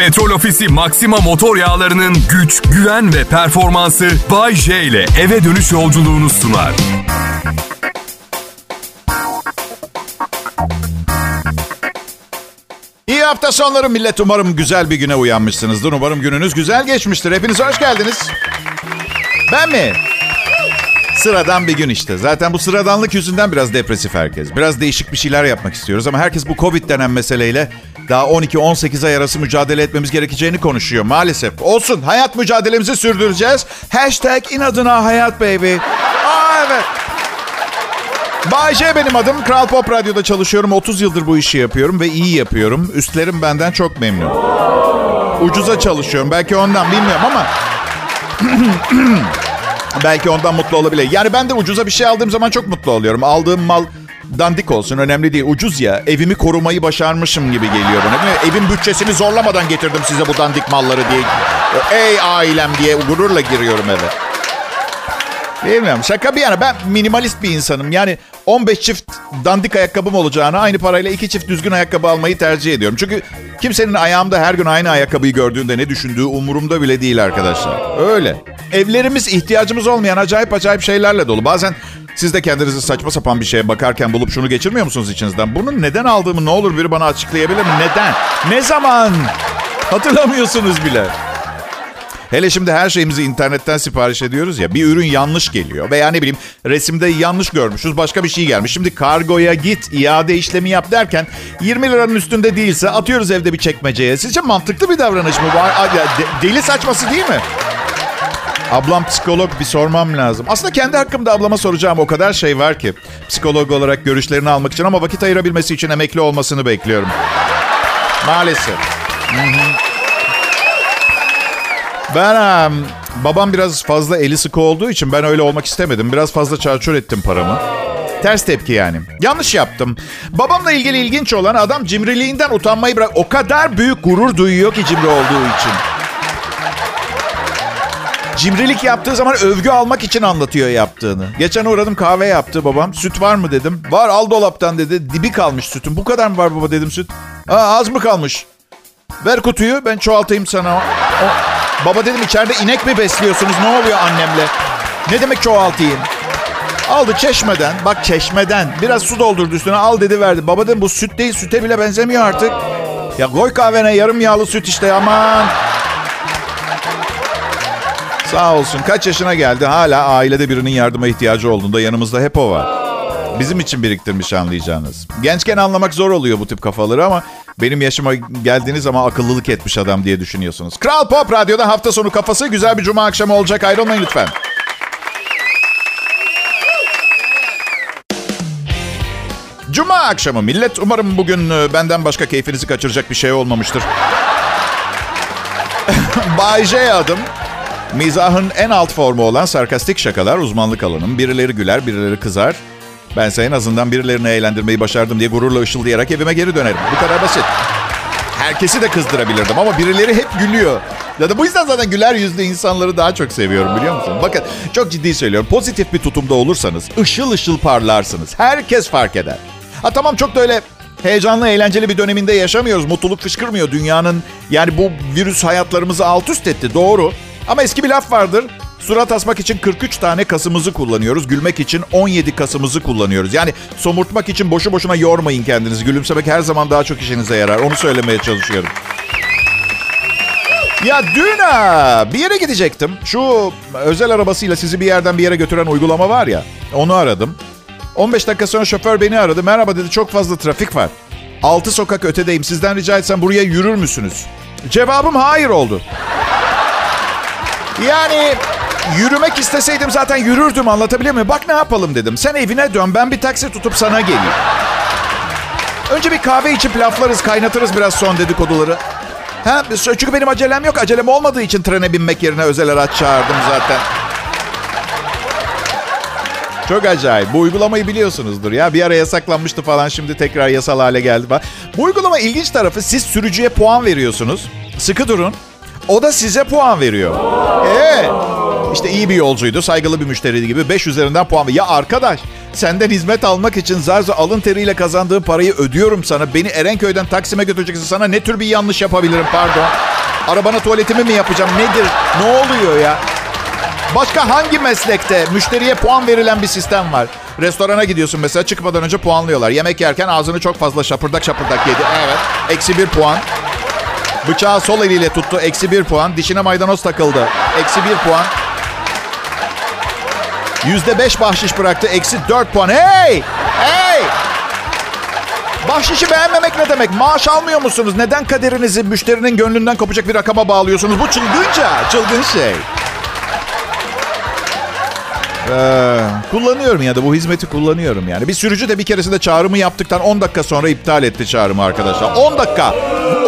Petrol Ofisi Maxima motor yağlarının güç, güven ve performansı Bay J ile eve dönüş yolculuğunu sunar. İyi hafta sonları millet. Umarım güzel bir güne uyanmışsınızdır. Umarım gününüz güzel geçmiştir. Hepiniz hoş geldiniz. Ben mi? Sıradan bir gün işte. Zaten bu sıradanlık yüzünden biraz depresif herkes. Biraz değişik bir şeyler yapmak istiyoruz ama herkes bu Covid denen meseleyle daha 12-18 ay arası mücadele etmemiz gerekeceğini konuşuyor maalesef. Olsun hayat mücadelemizi sürdüreceğiz. Hashtag inadına hayat baby. Aa evet. Bay J benim adım. Kral Pop Radyo'da çalışıyorum. 30 yıldır bu işi yapıyorum ve iyi yapıyorum. Üstlerim benden çok memnun. Ucuza çalışıyorum. Belki ondan bilmiyorum ama... Belki ondan mutlu olabilir. Yani ben de ucuza bir şey aldığım zaman çok mutlu oluyorum. Aldığım mal dandik olsun önemli değil. Ucuz ya evimi korumayı başarmışım gibi geliyor bana. Evin bütçesini zorlamadan getirdim size bu dandik malları diye. Ey ailem diye gururla giriyorum eve. Bilmiyorum. Şaka bir yana ben minimalist bir insanım. Yani 15 çift dandik ayakkabım olacağına aynı parayla iki çift düzgün ayakkabı almayı tercih ediyorum. Çünkü kimsenin ayağımda her gün aynı ayakkabıyı gördüğünde ne düşündüğü umurumda bile değil arkadaşlar. Öyle. Evlerimiz ihtiyacımız olmayan acayip acayip şeylerle dolu. Bazen siz de kendinizi saçma sapan bir şeye bakarken bulup şunu geçirmiyor musunuz içinizden? Bunu neden aldığımı ne olur biri bana açıklayabilir mi? Neden? Ne zaman? Hatırlamıyorsunuz bile. Hele şimdi her şeyimizi internetten sipariş ediyoruz ya. Bir ürün yanlış geliyor. Veya ne bileyim resimde yanlış görmüşüz. Başka bir şey gelmiş. Şimdi kargoya git, iade işlemi yap derken 20 liranın üstünde değilse atıyoruz evde bir çekmeceye. Sizce mantıklı bir davranış mı? Deli saçması değil mi? Ablam psikolog bir sormam lazım. Aslında kendi hakkımda ablama soracağım o kadar şey var ki. Psikolog olarak görüşlerini almak için ama vakit ayırabilmesi için emekli olmasını bekliyorum. Maalesef. Hı-hı. Ben um, babam biraz fazla eli sıkı olduğu için ben öyle olmak istemedim. Biraz fazla çarçur ettim paramı. Ters tepki yani. Yanlış yaptım. Babamla ilgili ilginç olan adam cimriliğinden utanmayı bırak. O kadar büyük gurur duyuyor ki cimri olduğu için. Cimrilik yaptığı zaman övgü almak için anlatıyor yaptığını. Geçen uğradım kahve yaptı babam. Süt var mı dedim. Var al dolaptan dedi. Dibi kalmış sütün. Bu kadar mı var baba dedim süt. Aa, az mı kalmış? Ver kutuyu ben çoğaltayım sana. O, Baba dedim içeride inek mi besliyorsunuz? Ne oluyor annemle? Ne demek çoğaltayım? Aldı çeşmeden. Bak çeşmeden. Biraz su doldurdu üstüne. Al dedi verdi. Baba dedim bu süt değil. Süte bile benzemiyor artık. Ya koy kahvene yarım yağlı süt işte aman. Sağ olsun. Kaç yaşına geldi. Hala ailede birinin yardıma ihtiyacı olduğunda yanımızda hep o var. Bizim için biriktirmiş anlayacağınız. Gençken anlamak zor oluyor bu tip kafaları ama benim yaşıma geldiğiniz zaman akıllılık etmiş adam diye düşünüyorsunuz. Kral Pop Radyo'da hafta sonu kafası güzel bir cuma akşamı olacak. Ayrılmayın lütfen. Cuma akşamı millet. Umarım bugün e, benden başka keyfinizi kaçıracak bir şey olmamıştır. Bay J adım. Mizahın en alt formu olan sarkastik şakalar uzmanlık alanım. Birileri güler, birileri kızar. Bense en azından birilerini eğlendirmeyi başardım diye gururla ışıldayarak evime geri dönerim. Bu kadar basit. Herkesi de kızdırabilirdim ama birileri hep gülüyor. Ya da bu yüzden zaten güler yüzlü insanları daha çok seviyorum biliyor musun? Bakın çok ciddi söylüyorum. Pozitif bir tutumda olursanız ışıl ışıl parlarsınız. Herkes fark eder. Ha tamam çok da öyle heyecanlı, eğlenceli bir döneminde yaşamıyoruz. Mutluluk fışkırmıyor dünyanın. Yani bu virüs hayatlarımızı alt üst etti doğru. Ama eski bir laf vardır. Surat asmak için 43 tane kasımızı kullanıyoruz. Gülmek için 17 kasımızı kullanıyoruz. Yani somurtmak için boşu boşuna yormayın kendinizi. Gülümsemek her zaman daha çok işinize yarar. Onu söylemeye çalışıyorum. Ya dün bir yere gidecektim. Şu özel arabasıyla sizi bir yerden bir yere götüren uygulama var ya. Onu aradım. 15 dakika sonra şoför beni aradı. Merhaba dedi çok fazla trafik var. 6 sokak ötedeyim. Sizden rica etsem buraya yürür müsünüz? Cevabım hayır oldu. Yani Yürümek isteseydim zaten yürürdüm anlatabiliyor muyum? Bak ne yapalım dedim. Sen evine dön ben bir taksi tutup sana geleyim. Önce bir kahve içip laflarız kaynatırız biraz son dedikoduları. Ha, çünkü benim acelem yok. Acelem olmadığı için trene binmek yerine özel araç çağırdım zaten. Çok acayip. Bu uygulamayı biliyorsunuzdur ya. Bir ara yasaklanmıştı falan şimdi tekrar yasal hale geldi. Bu uygulama ilginç tarafı siz sürücüye puan veriyorsunuz. Sıkı durun. O da size puan veriyor. Evet. İşte iyi bir yolcuydu, saygılı bir müşteriydi gibi 5 üzerinden puan. Ya arkadaş senden hizmet almak için zarza alın teriyle kazandığım parayı ödüyorum sana. Beni Erenköy'den Taksim'e götüreceksin. Sana ne tür bir yanlış yapabilirim pardon. Arabana tuvaletimi mi yapacağım? Nedir? Ne oluyor ya? Başka hangi meslekte müşteriye puan verilen bir sistem var? Restorana gidiyorsun mesela çıkmadan önce puanlıyorlar. Yemek yerken ağzını çok fazla şapırdak şapırdak yedi. Evet. Eksi bir puan. Bıçağı sol eliyle tuttu. Eksi bir puan. Dişine maydanoz takıldı. Eksi bir puan. Yüzde beş bahşiş bıraktı. Eksi dört puan. Hey! Hey! Bahşişi beğenmemek ne demek? Maaş almıyor musunuz? Neden kaderinizi müşterinin gönlünden kopacak bir rakama bağlıyorsunuz? Bu çılgınca, çılgın şey. Ee, kullanıyorum ya da bu hizmeti kullanıyorum yani. Bir sürücü de bir keresinde çağrımı yaptıktan 10 dakika sonra iptal etti çağrımı arkadaşlar. 10 dakika.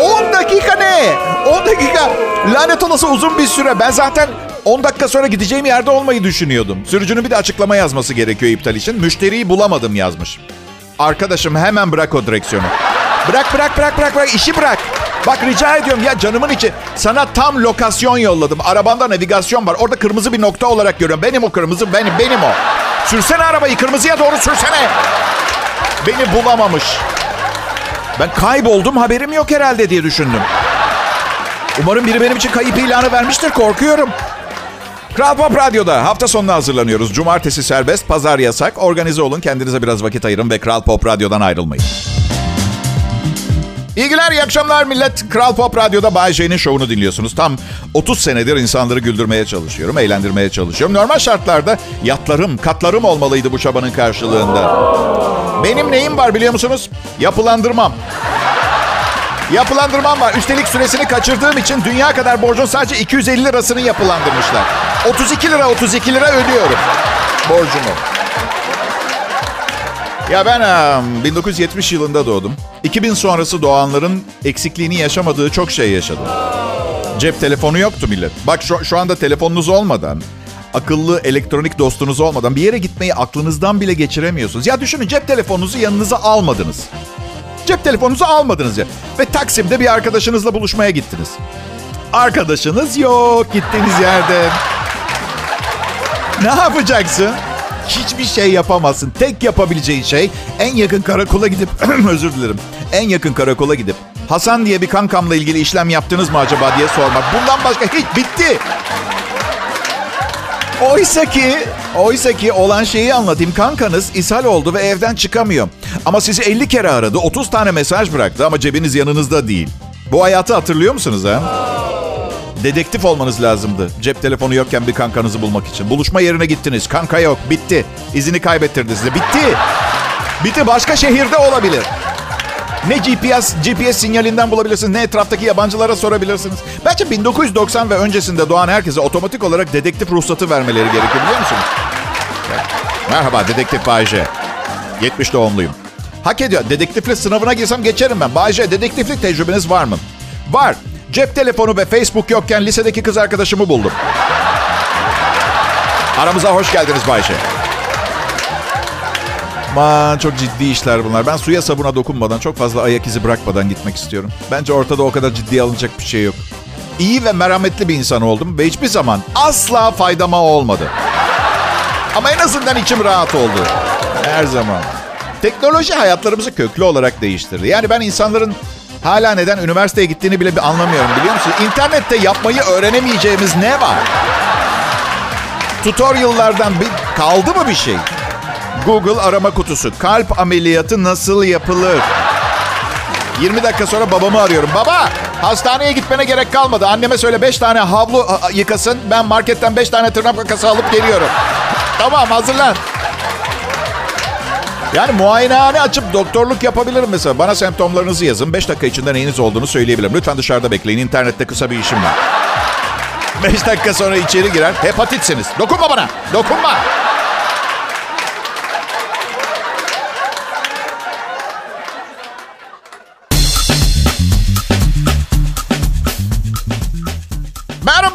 10 dakika ne? 10 dakika. Lanet olası uzun bir süre. Ben zaten 10 dakika sonra gideceğim yerde olmayı düşünüyordum. Sürücünün bir de açıklama yazması gerekiyor iptal için. Müşteriyi bulamadım yazmış. Arkadaşım hemen bırak o direksiyonu. Bırak bırak bırak bırak bırak işi bırak. Bak rica ediyorum ya canımın içi. Sana tam lokasyon yolladım. Arabanda navigasyon var. Orada kırmızı bir nokta olarak görüyorum. Benim o kırmızı benim benim o. Sürsene arabayı kırmızıya doğru sürsene. Beni bulamamış. Ben kayboldum haberim yok herhalde diye düşündüm. Umarım biri benim için kayıp ilanı vermiştir korkuyorum. Kral Pop Radyo'da hafta sonuna hazırlanıyoruz. Cumartesi serbest, pazar yasak. Organize olun, kendinize biraz vakit ayırın ve Kral Pop Radyo'dan ayrılmayın. İyi iyi akşamlar millet. Kral Pop Radyo'da Bay J'nin şovunu dinliyorsunuz. Tam 30 senedir insanları güldürmeye çalışıyorum, eğlendirmeye çalışıyorum. Normal şartlarda yatlarım, katlarım olmalıydı bu çabanın karşılığında. Benim neyim var biliyor musunuz? Yapılandırmam. Yapılandırmam var. Üstelik süresini kaçırdığım için dünya kadar borcun sadece 250 lirasını yapılandırmışlar. 32 lira 32 lira ödüyorum borcumu. Ya ben 1970 yılında doğdum. 2000 sonrası doğanların eksikliğini yaşamadığı çok şey yaşadım. Cep telefonu yoktu millet. Bak şu, şu anda telefonunuz olmadan, akıllı elektronik dostunuz olmadan bir yere gitmeyi aklınızdan bile geçiremiyorsunuz. Ya düşünün cep telefonunuzu yanınıza almadınız. Cep telefonunuzu almadınız ya. Ve Taksim'de bir arkadaşınızla buluşmaya gittiniz. Arkadaşınız yok gittiğiniz yerde. Ne yapacaksın? Hiçbir şey yapamazsın. Tek yapabileceğin şey en yakın karakola gidip özür dilerim. En yakın karakola gidip Hasan diye bir kankamla ilgili işlem yaptınız mı acaba diye sormak. Bundan başka hiç bitti. Oysa ki, oysa ki olan şeyi anlatayım. Kankanız ishal oldu ve evden çıkamıyor. Ama sizi 50 kere aradı, 30 tane mesaj bıraktı ama cebiniz yanınızda değil. Bu hayatı hatırlıyor musunuz ha? Dedektif olmanız lazımdı. Cep telefonu yokken bir kankanızı bulmak için. Buluşma yerine gittiniz. Kanka yok. Bitti. İzini kaybettirdi size. Bitti. Bitti. Başka şehirde olabilir. Ne GPS, GPS sinyalinden bulabilirsiniz, ne etraftaki yabancılara sorabilirsiniz. Bence 1990 ve öncesinde doğan herkese otomatik olarak dedektif ruhsatı vermeleri gerekiyor biliyor musunuz? Merhaba, dedektif Bayce. 70 doğumluyum. Hak ediyor. Dedektiflik sınavına girsem geçerim ben. Bayce, dedektiflik tecrübeniz var mı? Var. Cep telefonu ve Facebook yokken lisedeki kız arkadaşımı buldum. Aramıza hoş geldiniz Bayşe. Aman çok ciddi işler bunlar. Ben suya sabuna dokunmadan, çok fazla ayak izi bırakmadan gitmek istiyorum. Bence ortada o kadar ciddiye alınacak bir şey yok. İyi ve merhametli bir insan oldum ve hiçbir zaman asla faydama olmadı. Ama en azından içim rahat oldu. Her zaman. Teknoloji hayatlarımızı köklü olarak değiştirdi. Yani ben insanların hala neden üniversiteye gittiğini bile bir anlamıyorum biliyor musun? İnternette yapmayı öğrenemeyeceğimiz ne var? Tutorial'lardan bir kaldı mı bir şey? Google arama kutusu. Kalp ameliyatı nasıl yapılır? 20 dakika sonra babamı arıyorum. Baba hastaneye gitmene gerek kalmadı. Anneme söyle 5 tane havlu yıkasın. Ben marketten 5 tane tırnak makası alıp geliyorum. tamam hazırlan. Yani muayenehane açıp doktorluk yapabilirim mesela. Bana semptomlarınızı yazın. 5 dakika içinde neyiniz olduğunu söyleyebilirim. Lütfen dışarıda bekleyin. İnternette kısa bir işim var. 5 dakika sonra içeri girer. Hepatitsiniz. Dokunma bana. Dokunma.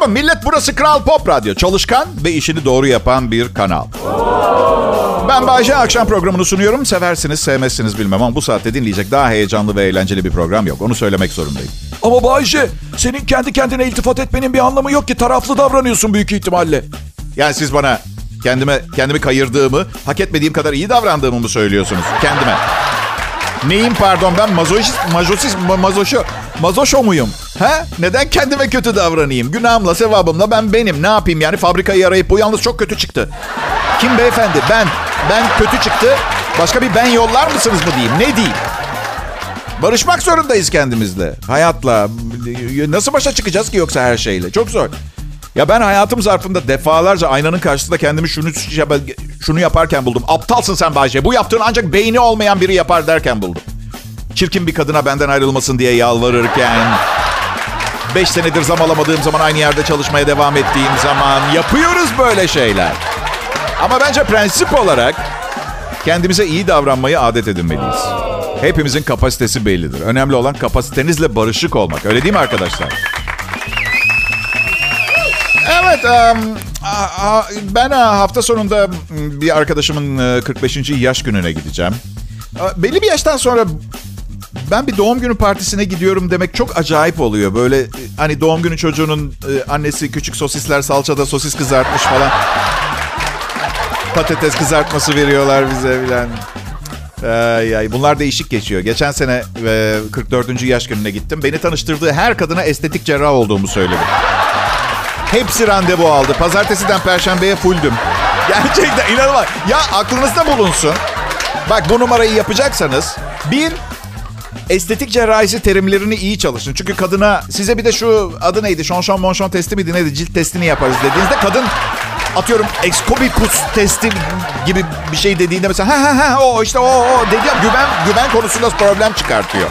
Merhaba millet burası Kral Pop Radyo. Çalışkan ve işini doğru yapan bir kanal. Ben Bayce akşam programını sunuyorum. Seversiniz sevmezsiniz bilmem ama bu saatte dinleyecek daha heyecanlı ve eğlenceli bir program yok. Onu söylemek zorundayım. Ama Bayce senin kendi kendine iltifat etmenin bir anlamı yok ki. Taraflı davranıyorsun büyük ihtimalle. Yani siz bana kendime kendimi kayırdığımı, hak etmediğim kadar iyi davrandığımı mı söylüyorsunuz kendime? Neyim pardon ben mazoşist, mazoşist, mazoşo, mazoşo muyum? Ha? Neden kendime kötü davranayım? Günahımla, sevabımla ben benim. Ne yapayım yani fabrikayı arayıp bu yalnız çok kötü çıktı. Kim beyefendi? Ben. Ben kötü çıktı. Başka bir ben yollar mısınız mı diyeyim? Ne diyeyim? Barışmak zorundayız kendimizle. Hayatla. Nasıl başa çıkacağız ki yoksa her şeyle? Çok zor. Ya ben hayatım zarfında defalarca aynanın karşısında kendimi şunu şunu yaparken buldum. Aptalsın sen Bayce. Bu yaptığın ancak beyni olmayan biri yapar derken buldum. Çirkin bir kadına benden ayrılmasın diye yalvarırken... Beş senedir zam alamadığım zaman aynı yerde çalışmaya devam ettiğim zaman yapıyoruz böyle şeyler. Ama bence prensip olarak kendimize iyi davranmayı adet edinmeliyiz. Hepimizin kapasitesi bellidir. Önemli olan kapasitenizle barışık olmak. Öyle değil mi arkadaşlar? Evet, ben hafta sonunda bir arkadaşımın 45. yaş gününe gideceğim. Belli bir yaştan sonra ben bir doğum günü partisine gidiyorum demek çok acayip oluyor. Böyle hani doğum günü çocuğunun annesi küçük sosisler salçada sosis kızartmış falan. Patates kızartması veriyorlar bize bilen. Ay, ay. Bunlar değişik geçiyor. Geçen sene 44. yaş gününe gittim. Beni tanıştırdığı her kadına estetik cerrah olduğumu söyledi. Hepsi randevu aldı. Pazartesiden perşembeye fulldüm. Gerçekten inanılmaz. Ya aklınızda bulunsun. Bak bu numarayı yapacaksanız bir estetik cerrahisi terimlerini iyi çalışın. Çünkü kadına size bir de şu adı neydi? Şonşon monşon testi miydi neydi? Cilt testini yaparız dediğinizde kadın atıyorum excobicus testi gibi bir şey dediğinde mesela ha ha ha o işte o o dedi güven güven konusunda problem çıkartıyor.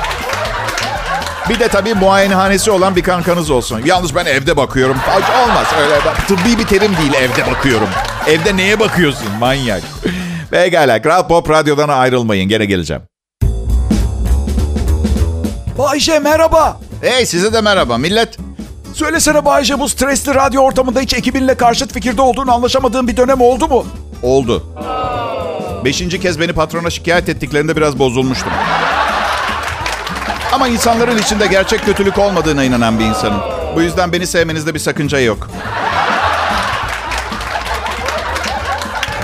Bir de tabii muayenehanesi olan bir kankanız olsun. Yalnız ben evde bakıyorum. Olmaz öyle. Tıbbi bir terim değil evde bakıyorum. Evde neye bakıyorsun manyak? Pekala Kral Pop Radyo'dan ayrılmayın. Gene geleceğim. Bayşe merhaba. Hey size de merhaba millet. Söylesene Bayşe bu stresli radyo ortamında hiç ekibinle karşıt fikirde olduğunu anlaşamadığın bir dönem oldu mu? Oldu. Beşinci kez beni patrona şikayet ettiklerinde biraz bozulmuştum. Ama insanların içinde gerçek kötülük olmadığına inanan bir insanım. Bu yüzden beni sevmenizde bir sakınca yok.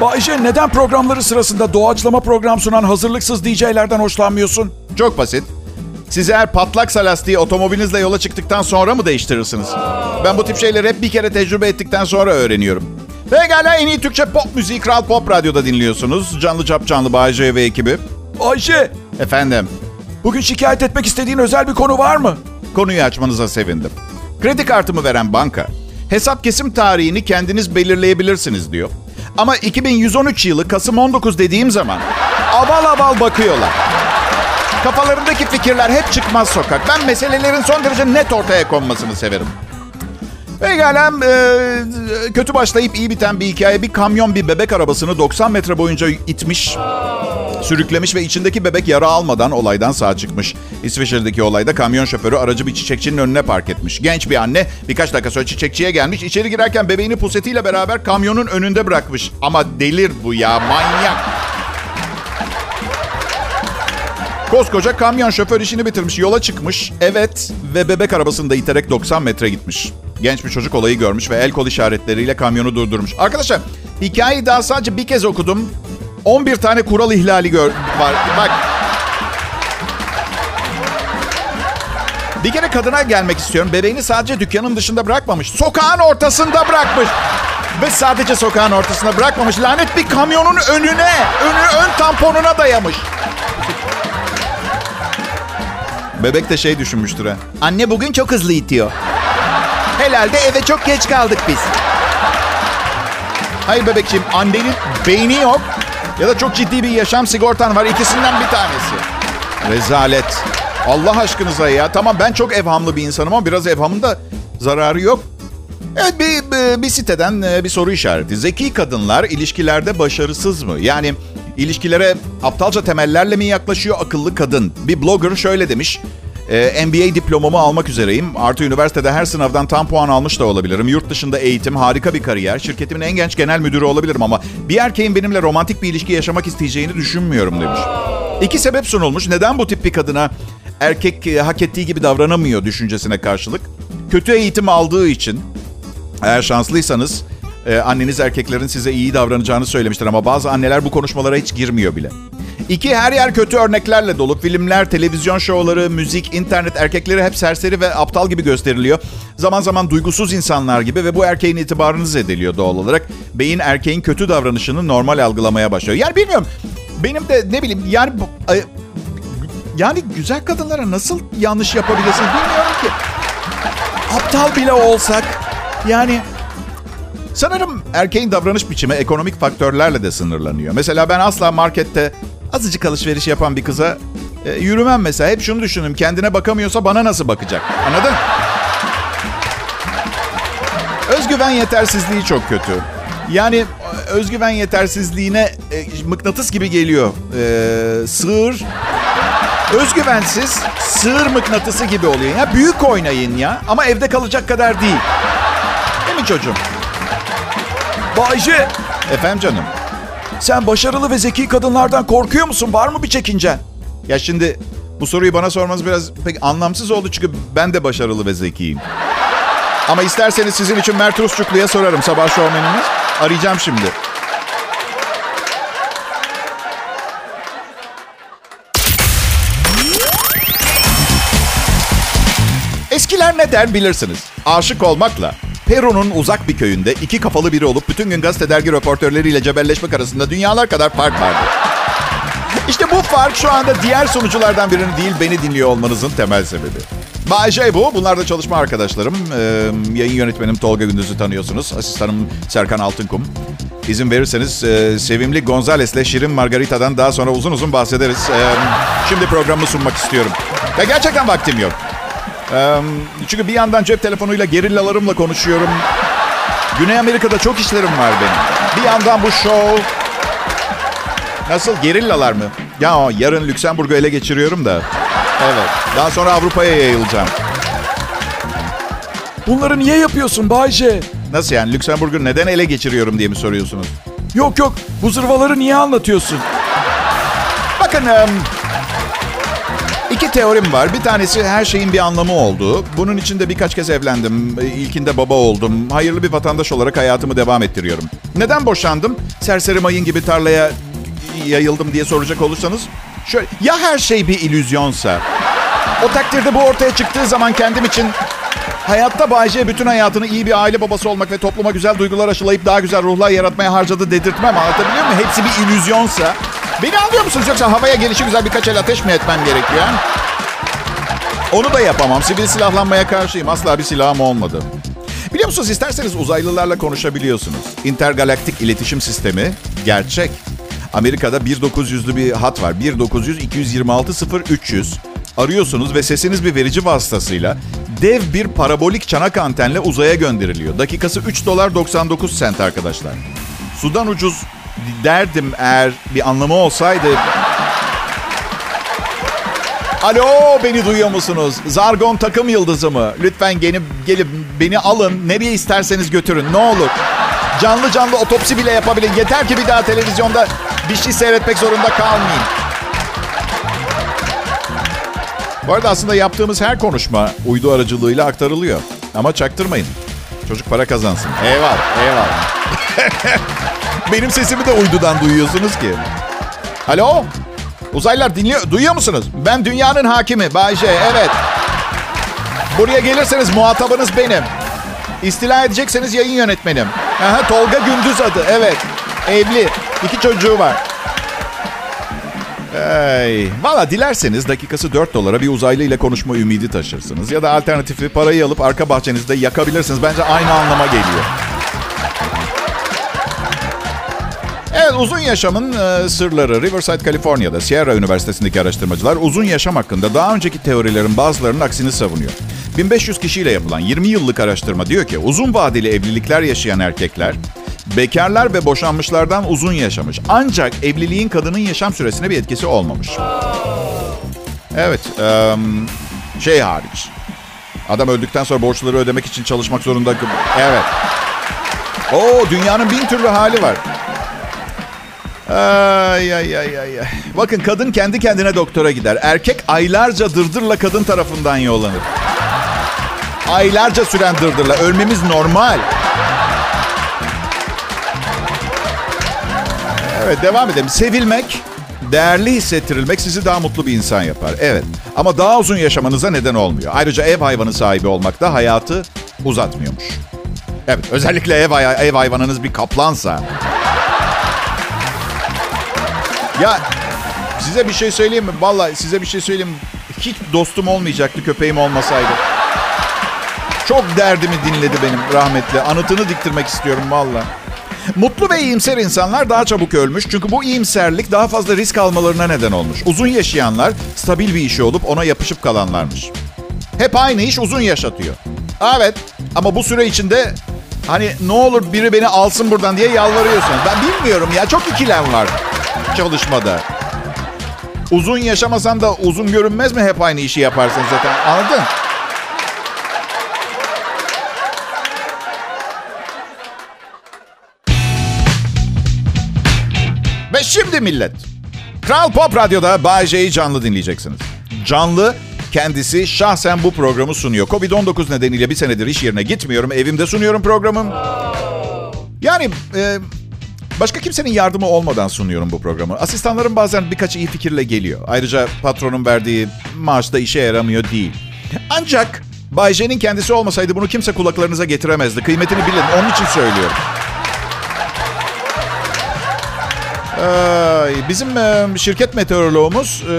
Bayce neden programları sırasında doğaçlama program sunan hazırlıksız DJ'lerden hoşlanmıyorsun? Çok basit. Siz eğer patlaksa lastiği otomobilinizle yola çıktıktan sonra mı değiştirirsiniz? Ben bu tip şeyleri hep bir kere tecrübe ettikten sonra öğreniyorum. Pekala en iyi Türkçe pop müziği Kral Pop Radyo'da dinliyorsunuz. Canlı cap canlı Bayce ve ekibi. Ayşe. Efendim. Bugün şikayet etmek istediğin özel bir konu var mı? Konuyu açmanıza sevindim. Kredi kartımı veren banka, hesap kesim tarihini kendiniz belirleyebilirsiniz diyor. Ama 2113 yılı Kasım 19 dediğim zaman aval aval bakıyorlar. Kafalarındaki fikirler hep çıkmaz sokak. Ben meselelerin son derece net ortaya konmasını severim. Pekala e, kötü başlayıp iyi biten bir hikaye. Bir kamyon bir bebek arabasını 90 metre boyunca itmiş, sürüklemiş ve içindeki bebek yara almadan olaydan sağ çıkmış. İsviçre'deki olayda kamyon şoförü aracı bir çiçekçinin önüne park etmiş. Genç bir anne birkaç dakika sonra çiçekçiye gelmiş. İçeri girerken bebeğini pusetiyle beraber kamyonun önünde bırakmış. Ama delir bu ya manyak. Koskoca kamyon şoför işini bitirmiş. Yola çıkmış. Evet ve bebek arabasını da iterek 90 metre gitmiş. Genç bir çocuk olayı görmüş ve el kol işaretleriyle kamyonu durdurmuş. Arkadaşlar hikayeyi daha sadece bir kez okudum. 11 tane kural ihlali gör var. Bak. Bir kere kadına gelmek istiyorum. Bebeğini sadece dükkanın dışında bırakmamış. Sokağın ortasında bırakmış. Ve sadece sokağın ortasında bırakmamış. Lanet bir kamyonun önüne, önü ön tamponuna dayamış. Bebek de şey düşünmüştür ha. Anne bugün çok hızlı itiyor. Herhalde eve çok geç kaldık biz. Hayır bebekciğim annenin beyni yok ya da çok ciddi bir yaşam sigortan var. ikisinden bir tanesi. Rezalet. Allah aşkınıza ya. Tamam ben çok evhamlı bir insanım ama biraz evhamın da zararı yok. Evet bir, bir, bir siteden e, bir soru işareti. Zeki kadınlar ilişkilerde başarısız mı? Yani ilişkilere aptalca temellerle mi yaklaşıyor akıllı kadın? Bir blogger şöyle demiş. Ee, MBA diplomamı almak üzereyim. Artı üniversitede her sınavdan tam puan almış da olabilirim. Yurt dışında eğitim, harika bir kariyer. Şirketimin en genç genel müdürü olabilirim ama bir erkeğin benimle romantik bir ilişki yaşamak isteyeceğini düşünmüyorum demiş. İki sebep sunulmuş. Neden bu tip bir kadına erkek e, hak ettiği gibi davranamıyor düşüncesine karşılık? Kötü eğitim aldığı için eğer şanslıysanız e, anneniz erkeklerin size iyi davranacağını söylemiştir ama bazı anneler bu konuşmalara hiç girmiyor bile. İki, her yer kötü örneklerle dolu. Filmler, televizyon şovları, müzik, internet erkekleri hep serseri ve aptal gibi gösteriliyor. Zaman zaman duygusuz insanlar gibi ve bu erkeğin itibarını zedeliyor doğal olarak. Beyin erkeğin kötü davranışını normal algılamaya başlıyor. Yani bilmiyorum. Benim de ne bileyim yani yani güzel kadınlara nasıl yanlış yapabilirsin bilmiyorum ki. Aptal bile olsak yani sanırım erkeğin davranış biçimi ekonomik faktörlerle de sınırlanıyor. Mesela ben asla markette azıcık alışveriş yapan bir kıza e, yürümem mesela. Hep şunu düşünürüm. Kendine bakamıyorsa bana nasıl bakacak? Anladın? Özgüven yetersizliği çok kötü. Yani e, özgüven yetersizliğine e, mıknatıs gibi geliyor. E, sığır özgüvensiz sığır mıknatısı gibi oluyor. Ya büyük oynayın ya ama evde kalacak kadar değil. Değil mi çocuğum? Bayce Efendim canım. sen başarılı ve zeki kadınlardan korkuyor musun? Var mı bir çekincen? Ya şimdi bu soruyu bana sormanız biraz pek anlamsız oldu çünkü ben de başarılı ve zekiyim. Ama isterseniz sizin için Mert Rusçuklu'ya sorarım sabah şovmeniniz. Arayacağım şimdi. Eskiler ne der bilirsiniz. Aşık olmakla Peru'nun uzak bir köyünde iki kafalı biri olup bütün gün gazete dergi röportörleriyle cebelleşmek arasında dünyalar kadar fark vardı. İşte bu fark şu anda diğer sunuculardan birini değil beni dinliyor olmanızın temel sebebi. Bay bu. Bunlar da çalışma arkadaşlarım. Ee, yayın yönetmenim Tolga Gündüz'ü tanıyorsunuz. Asistanım Serkan Altınkum. İzin verirseniz e, sevimli Gonzales'le Şirin Margarita'dan daha sonra uzun uzun bahsederiz. Ee, şimdi programı sunmak istiyorum. Ya gerçekten vaktim yok. Ee, çünkü bir yandan cep telefonuyla gerillalarımla konuşuyorum. Güney Amerika'da çok işlerim var benim. Bir yandan bu show, Nasıl gerillalar mı? Ya yarın Lüksemburg'u ele geçiriyorum da. Evet. Daha sonra Avrupa'ya yayılacağım. Bunları niye yapıyorsun Bayce? Nasıl yani Lüksemburg'u neden ele geçiriyorum diye mi soruyorsunuz? Yok yok bu zırvaları niye anlatıyorsun? Bakın iki teorim var. Bir tanesi her şeyin bir anlamı olduğu. Bunun için de birkaç kez evlendim. İlkinde baba oldum. Hayırlı bir vatandaş olarak hayatımı devam ettiriyorum. Neden boşandım? Serseri mayın gibi tarlaya yayıldım diye soracak olursanız. Şöyle, ya her şey bir illüzyonsa? O takdirde bu ortaya çıktığı zaman kendim için hayatta Bayce bütün hayatını iyi bir aile babası olmak ve topluma güzel duygular aşılayıp daha güzel ruhlar yaratmaya harcadı dedirtmem. Anlatabiliyor muyum? Hepsi bir illüzyonsa. Beni anlıyor musunuz? Yoksa havaya gelişi güzel birkaç el ateş mi etmem gerekiyor? Onu da yapamam. Sivil silahlanmaya karşıyım. Asla bir silahım olmadı. Biliyor musunuz isterseniz uzaylılarla konuşabiliyorsunuz. İntergalaktik iletişim sistemi gerçek. Amerika'da 1900'lü bir hat var. 1900 226 0300. Arıyorsunuz ve sesiniz bir verici vasıtasıyla dev bir parabolik çanak antenle uzaya gönderiliyor. Dakikası 3 dolar 99 sent arkadaşlar. Sudan ucuz derdim eğer bir anlamı olsaydı. Alo beni duyuyor musunuz? Zargon takım yıldızı mı? Lütfen gelip, gelip beni alın. Nereye isterseniz götürün ne olur. Canlı canlı otopsi bile yapabilin. Yeter ki bir daha televizyonda bir şey seyretmek zorunda kalmayın. Bu arada aslında yaptığımız her konuşma uydu aracılığıyla aktarılıyor. Ama çaktırmayın. Çocuk para kazansın. Eyvallah, eyvallah. Benim sesimi de uydudan duyuyorsunuz ki. Alo? Uzaylılar dinliyor, duyuyor musunuz? Ben dünyanın hakimi Bayce, evet. Buraya gelirseniz muhatabınız benim. İstila edecekseniz yayın yönetmenim. Aha, Tolga Gündüz adı, evet. Evli, iki çocuğu var. Ay, Valla dilerseniz dakikası 4 dolara bir uzaylı ile konuşma ümidi taşırsınız. Ya da alternatifi parayı alıp arka bahçenizde yakabilirsiniz. Bence aynı anlama geliyor. Evet uzun yaşamın e, sırları Riverside, Kaliforniya'da Sierra Üniversitesi'ndeki araştırmacılar uzun yaşam hakkında daha önceki teorilerin bazılarının aksini savunuyor. 1500 kişiyle yapılan 20 yıllık araştırma diyor ki uzun vadeli evlilikler yaşayan erkekler bekarlar ve boşanmışlardan uzun yaşamış. Ancak evliliğin kadının yaşam süresine bir etkisi olmamış. Evet, e, şey hariç. Adam öldükten sonra borçları ödemek için çalışmak zorunda. Evet. Oo dünyanın bin türlü hali var. Ay ay ay ay. Bakın kadın kendi kendine doktora gider. Erkek aylarca dırdırla kadın tarafından yollanır. Aylarca süren dırdırla. Ölmemiz normal. Evet devam edelim. Sevilmek Değerli hissettirilmek sizi daha mutlu bir insan yapar. Evet. Ama daha uzun yaşamanıza neden olmuyor. Ayrıca ev hayvanı sahibi olmak da hayatı uzatmıyormuş. Evet. Özellikle ev, ev hayvanınız bir kaplansa. Ya size bir şey söyleyeyim mi? Vallahi size bir şey söyleyeyim? Hiç dostum olmayacaktı köpeğim olmasaydı. Çok derdimi dinledi benim rahmetli. Anıtını diktirmek istiyorum valla. Mutlu ve iyimser insanlar daha çabuk ölmüş. Çünkü bu iyimserlik daha fazla risk almalarına neden olmuş. Uzun yaşayanlar stabil bir işi olup ona yapışıp kalanlarmış. Hep aynı iş uzun yaşatıyor. Evet ama bu süre içinde hani ne olur biri beni alsın buradan diye yalvarıyorsun. Ben bilmiyorum ya çok ikilem var çalışmada. Uzun yaşamasan da uzun görünmez mi hep aynı işi yaparsın zaten anladın? Ve şimdi millet. Kral Pop Radyo'da Bay J'yi canlı dinleyeceksiniz. Canlı kendisi şahsen bu programı sunuyor. Covid-19 nedeniyle bir senedir iş yerine gitmiyorum. Evimde sunuyorum programım. Yani e, başka kimsenin yardımı olmadan sunuyorum bu programı. Asistanlarım bazen birkaç iyi fikirle geliyor. Ayrıca patronun verdiği maaş da işe yaramıyor değil. Ancak Bay J'nin kendisi olmasaydı bunu kimse kulaklarınıza getiremezdi. Kıymetini bilin. Onun için söylüyorum. Bizim e, şirket meteoroloğumuz e,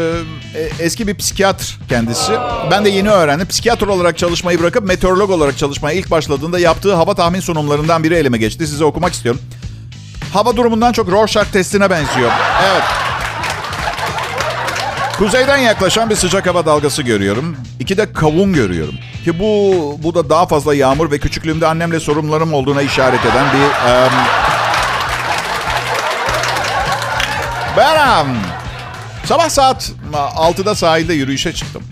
e, eski bir psikiyatr kendisi. Ben de yeni öğrendim. Psikiyatr olarak çalışmayı bırakıp meteorolog olarak çalışmaya ilk başladığında yaptığı hava tahmin sunumlarından biri elime geçti. Size okumak istiyorum. Hava durumundan çok Rorschach testine benziyor. Evet. Kuzeyden yaklaşan bir sıcak hava dalgası görüyorum. İki de kavun görüyorum. Ki bu bu da daha fazla yağmur ve küçüklüğümde annemle sorunlarım olduğuna işaret eden bir... em, Ben em, sabah saat 6'da sahilde yürüyüşe çıktım.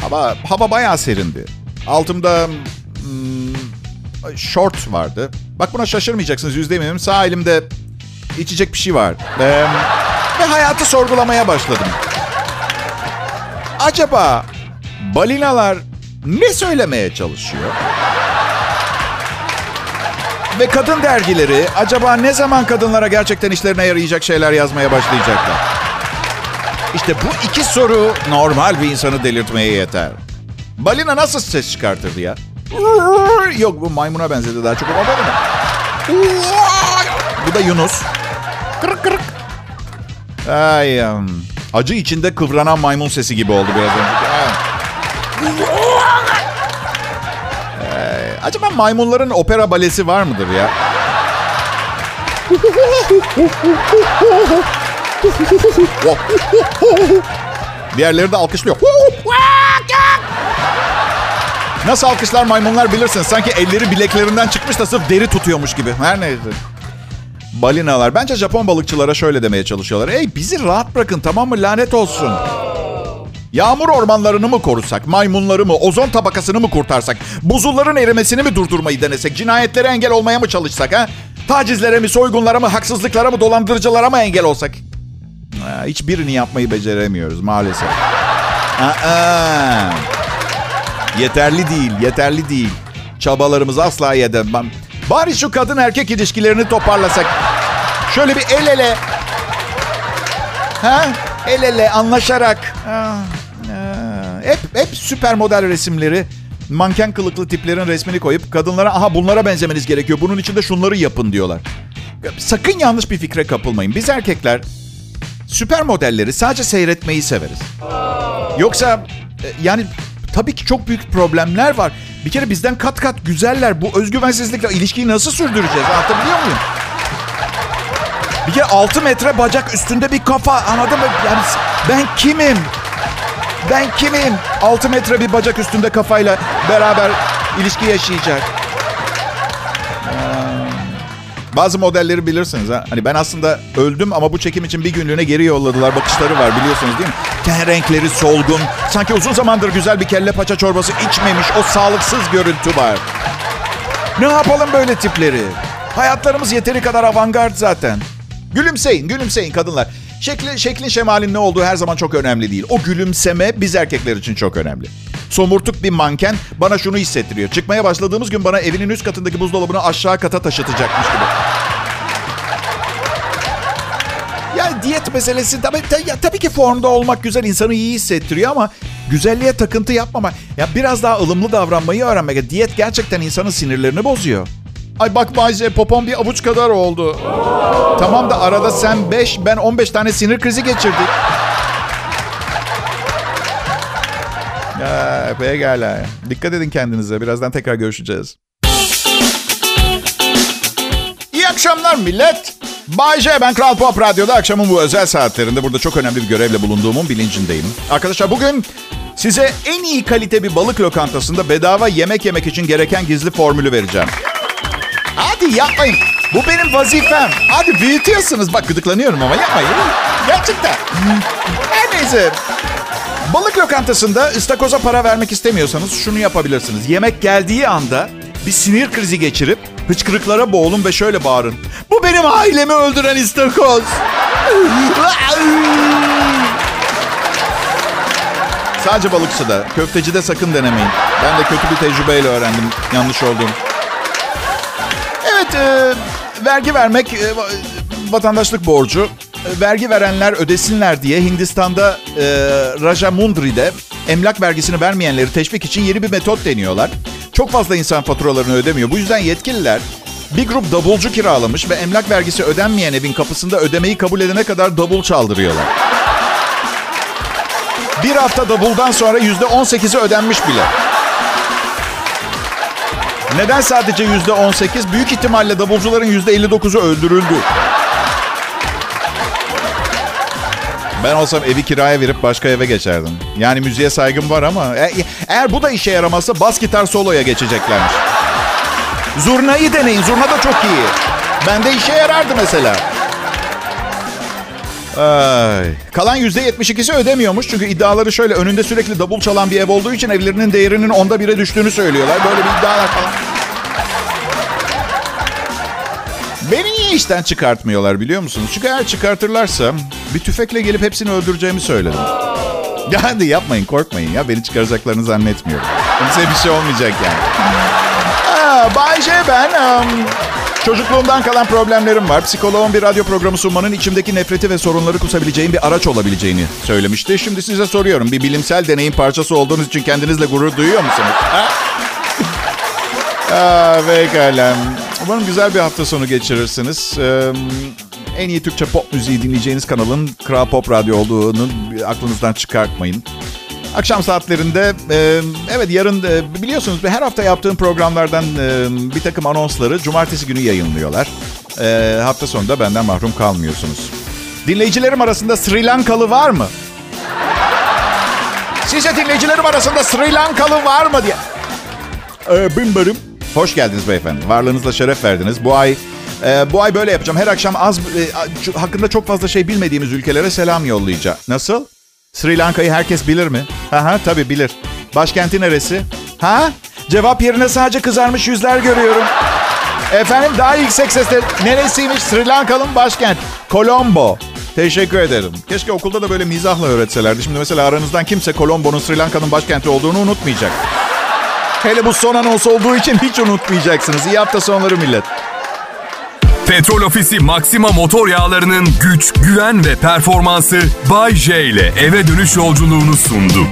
Hava, hava bayağı serindi. Altımda hmm, short vardı. Bak buna şaşırmayacaksınız yüzde eminim. Sağ elimde içecek bir şey var. Em, ve hayatı sorgulamaya başladım. Acaba balinalar ne söylemeye çalışıyor? Ve kadın dergileri acaba ne zaman kadınlara gerçekten işlerine yarayacak şeyler yazmaya başlayacaklar? İşte bu iki soru normal bir insanı delirtmeye yeter. Balina nasıl ses çıkartırdı ya? Yok bu maymuna benzedi daha çok ama balina. Bu da Yunus. Kırık kırık. Ay, acı içinde kıvranan maymun sesi gibi oldu biraz önce. Ay, acaba maymunların opera balesi var mıdır ya? Diğerleri de alkışlıyor. Nasıl alkışlar maymunlar bilirsin. Sanki elleri bileklerinden çıkmış da sırf deri tutuyormuş gibi. Her neyse. Balinalar. Bence Japon balıkçılara şöyle demeye çalışıyorlar. Ey bizi rahat bırakın tamam mı lanet olsun. Yağmur ormanlarını mı korusak, maymunları mı, ozon tabakasını mı kurtarsak, buzulların erimesini mi durdurmayı denesek, cinayetlere engel olmaya mı çalışsak ha? Tacizlere mi, soygunlara mı, haksızlıklara mı, dolandırıcılara mı engel olsak? Hiçbirini yapmayı beceremiyoruz maalesef. Aa, yeterli değil, yeterli değil. Çabalarımız asla yedemem. Bari şu kadın erkek ilişkilerini toparlasak. Şöyle bir el ele. Ha? El ele anlaşarak. Hep, hep süper model resimleri. Manken kılıklı tiplerin resmini koyup kadınlara aha bunlara benzemeniz gerekiyor. Bunun için de şunları yapın diyorlar. Sakın yanlış bir fikre kapılmayın. Biz erkekler süper modelleri sadece seyretmeyi severiz. Yoksa e, yani tabii ki çok büyük problemler var. Bir kere bizden kat kat güzeller. Bu özgüvensizlikle ilişkiyi nasıl sürdüreceğiz? Anlatabiliyor muyum? Bir kere 6 metre bacak üstünde bir kafa anladın mı? Yani ben kimim? Ben kimim? 6 metre bir bacak üstünde kafayla beraber ilişki yaşayacak. Ee, Bazı modelleri bilirsiniz ha. Hani ben aslında öldüm ama bu çekim için bir günlüğüne geri yolladılar. Bakışları var biliyorsunuz değil mi? Ten renkleri solgun. Sanki uzun zamandır güzel bir kelle paça çorbası içmemiş. O sağlıksız görüntü var. Ne yapalım böyle tipleri? Hayatlarımız yeteri kadar avantgard zaten. Gülümseyin, gülümseyin kadınlar. Şekli, şeklin şemalin ne olduğu her zaman çok önemli değil. O gülümseme biz erkekler için çok önemli. Somurtuk bir manken bana şunu hissettiriyor. Çıkmaya başladığımız gün bana evinin üst katındaki buzdolabını aşağı kata taşıtacakmış gibi. Diyet meselesi tabii, tabii ki formda olmak güzel insanı iyi hissettiriyor ama güzelliğe takıntı yapmama. Ya biraz daha ılımlı davranmayı öğrenmek. Diyet gerçekten insanın sinirlerini bozuyor. Ay bak Bayce popom bir avuç kadar oldu. Tamam da arada sen 5 ben 15 tane sinir krizi geçirdik. Ya, pekala. Dikkat edin kendinize. Birazdan tekrar görüşeceğiz. İyi akşamlar millet. Bay J, ben Kral Pop Radyo'da akşamın bu özel saatlerinde burada çok önemli bir görevle bulunduğumun bilincindeyim. Arkadaşlar bugün size en iyi kalite bir balık lokantasında bedava yemek yemek için gereken gizli formülü vereceğim. Hadi yapmayın. Bu benim vazifem. Hadi büyütüyorsunuz. Bak gıdıklanıyorum ama yapmayın. Gerçekten. Her neyse. Balık lokantasında ıstakoza para vermek istemiyorsanız şunu yapabilirsiniz. Yemek geldiği anda bir sinir krizi geçirip hıçkırıklara boğulun ve şöyle bağırın. Bu benim ailemi öldüren istakoz. Sadece balıkçıda, köftecide sakın denemeyin. Ben de kötü bir tecrübeyle öğrendim yanlış olduğum. Evet, e, vergi vermek e, vatandaşlık borcu. E, vergi verenler ödesinler diye Hindistan'da e, Rajamundri'de emlak vergisini vermeyenleri teşvik için yeni bir metot deniyorlar. Çok fazla insan faturalarını ödemiyor. Bu yüzden yetkililer bir grup davulcu kiralamış ve emlak vergisi ödenmeyen evin kapısında ödemeyi kabul edene kadar davul çaldırıyorlar. Bir hafta davuldan sonra yüzde on sekizi ödenmiş bile. Neden sadece yüzde on sekiz? Büyük ihtimalle davulcuların yüzde elli dokuzu öldürüldü. Ben olsam evi kiraya verip başka eve geçerdim. Yani müziğe saygım var ama e- eğer bu da işe yaramazsa bas gitar soloya geçeceklermiş. Zurnayı deneyin. Zurna da çok iyi. Bende işe yarardı mesela. Ay. Kalan %72'si ödemiyormuş. Çünkü iddiaları şöyle. Önünde sürekli davul çalan bir ev olduğu için evlerinin değerinin onda bire düştüğünü söylüyorlar. Böyle bir iddialar falan. Beni işten çıkartmıyorlar biliyor musunuz? Çünkü eğer çıkartırlarsa bir tüfekle gelip hepsini öldüreceğimi söyledim. Ya hadi yapmayın korkmayın ya. Beni çıkaracaklarını zannetmiyorum. Kimseye bir şey olmayacak yani. Aa, Bay J ben. Um, çocukluğumdan kalan problemlerim var. Psikoloğun bir radyo programı sunmanın içimdeki nefreti ve sorunları kusabileceğin bir araç olabileceğini söylemişti. Şimdi size soruyorum. Bir bilimsel deneyin parçası olduğunuz için kendinizle gurur duyuyor musunuz? Ha? Aa, pekala. Umarım güzel bir hafta sonu geçirirsiniz. Ee, en iyi Türkçe pop müziği dinleyeceğiniz kanalın Kral Pop Radyo olduğunu aklınızdan çıkartmayın. Akşam saatlerinde, e, evet yarın e, biliyorsunuz her hafta yaptığım programlardan e, bir takım anonsları cumartesi günü yayınlıyorlar. E, hafta sonunda benden mahrum kalmıyorsunuz. Dinleyicilerim arasında Sri Lankalı var mı? Size dinleyicilerim arasında Sri Lankalı var mı diye. Ee, bilmiyorum. Hoş geldiniz beyefendi. Varlığınızla şeref verdiniz. Bu ay e, bu ay böyle yapacağım. Her akşam az e, hakkında çok fazla şey bilmediğimiz ülkelere selam yollayacağım. Nasıl? Sri Lanka'yı herkes bilir mi? Ha tabii bilir. Başkenti neresi? Ha? Cevap yerine sadece kızarmış yüzler görüyorum. Efendim daha yüksek sesle neresiymiş Sri Lanka'nın başkent? Colombo. Teşekkür ederim. Keşke okulda da böyle mizahla öğretselerdi. Şimdi mesela aranızdan kimse Colombo'nun Sri Lanka'nın başkenti olduğunu unutmayacak. Hele bu son anons olduğu için hiç unutmayacaksınız. İyi hafta sonları millet. Petrol Ofisi Maxima motor yağlarının güç, güven ve performansı Bay J ile eve dönüş yolculuğunu sundu.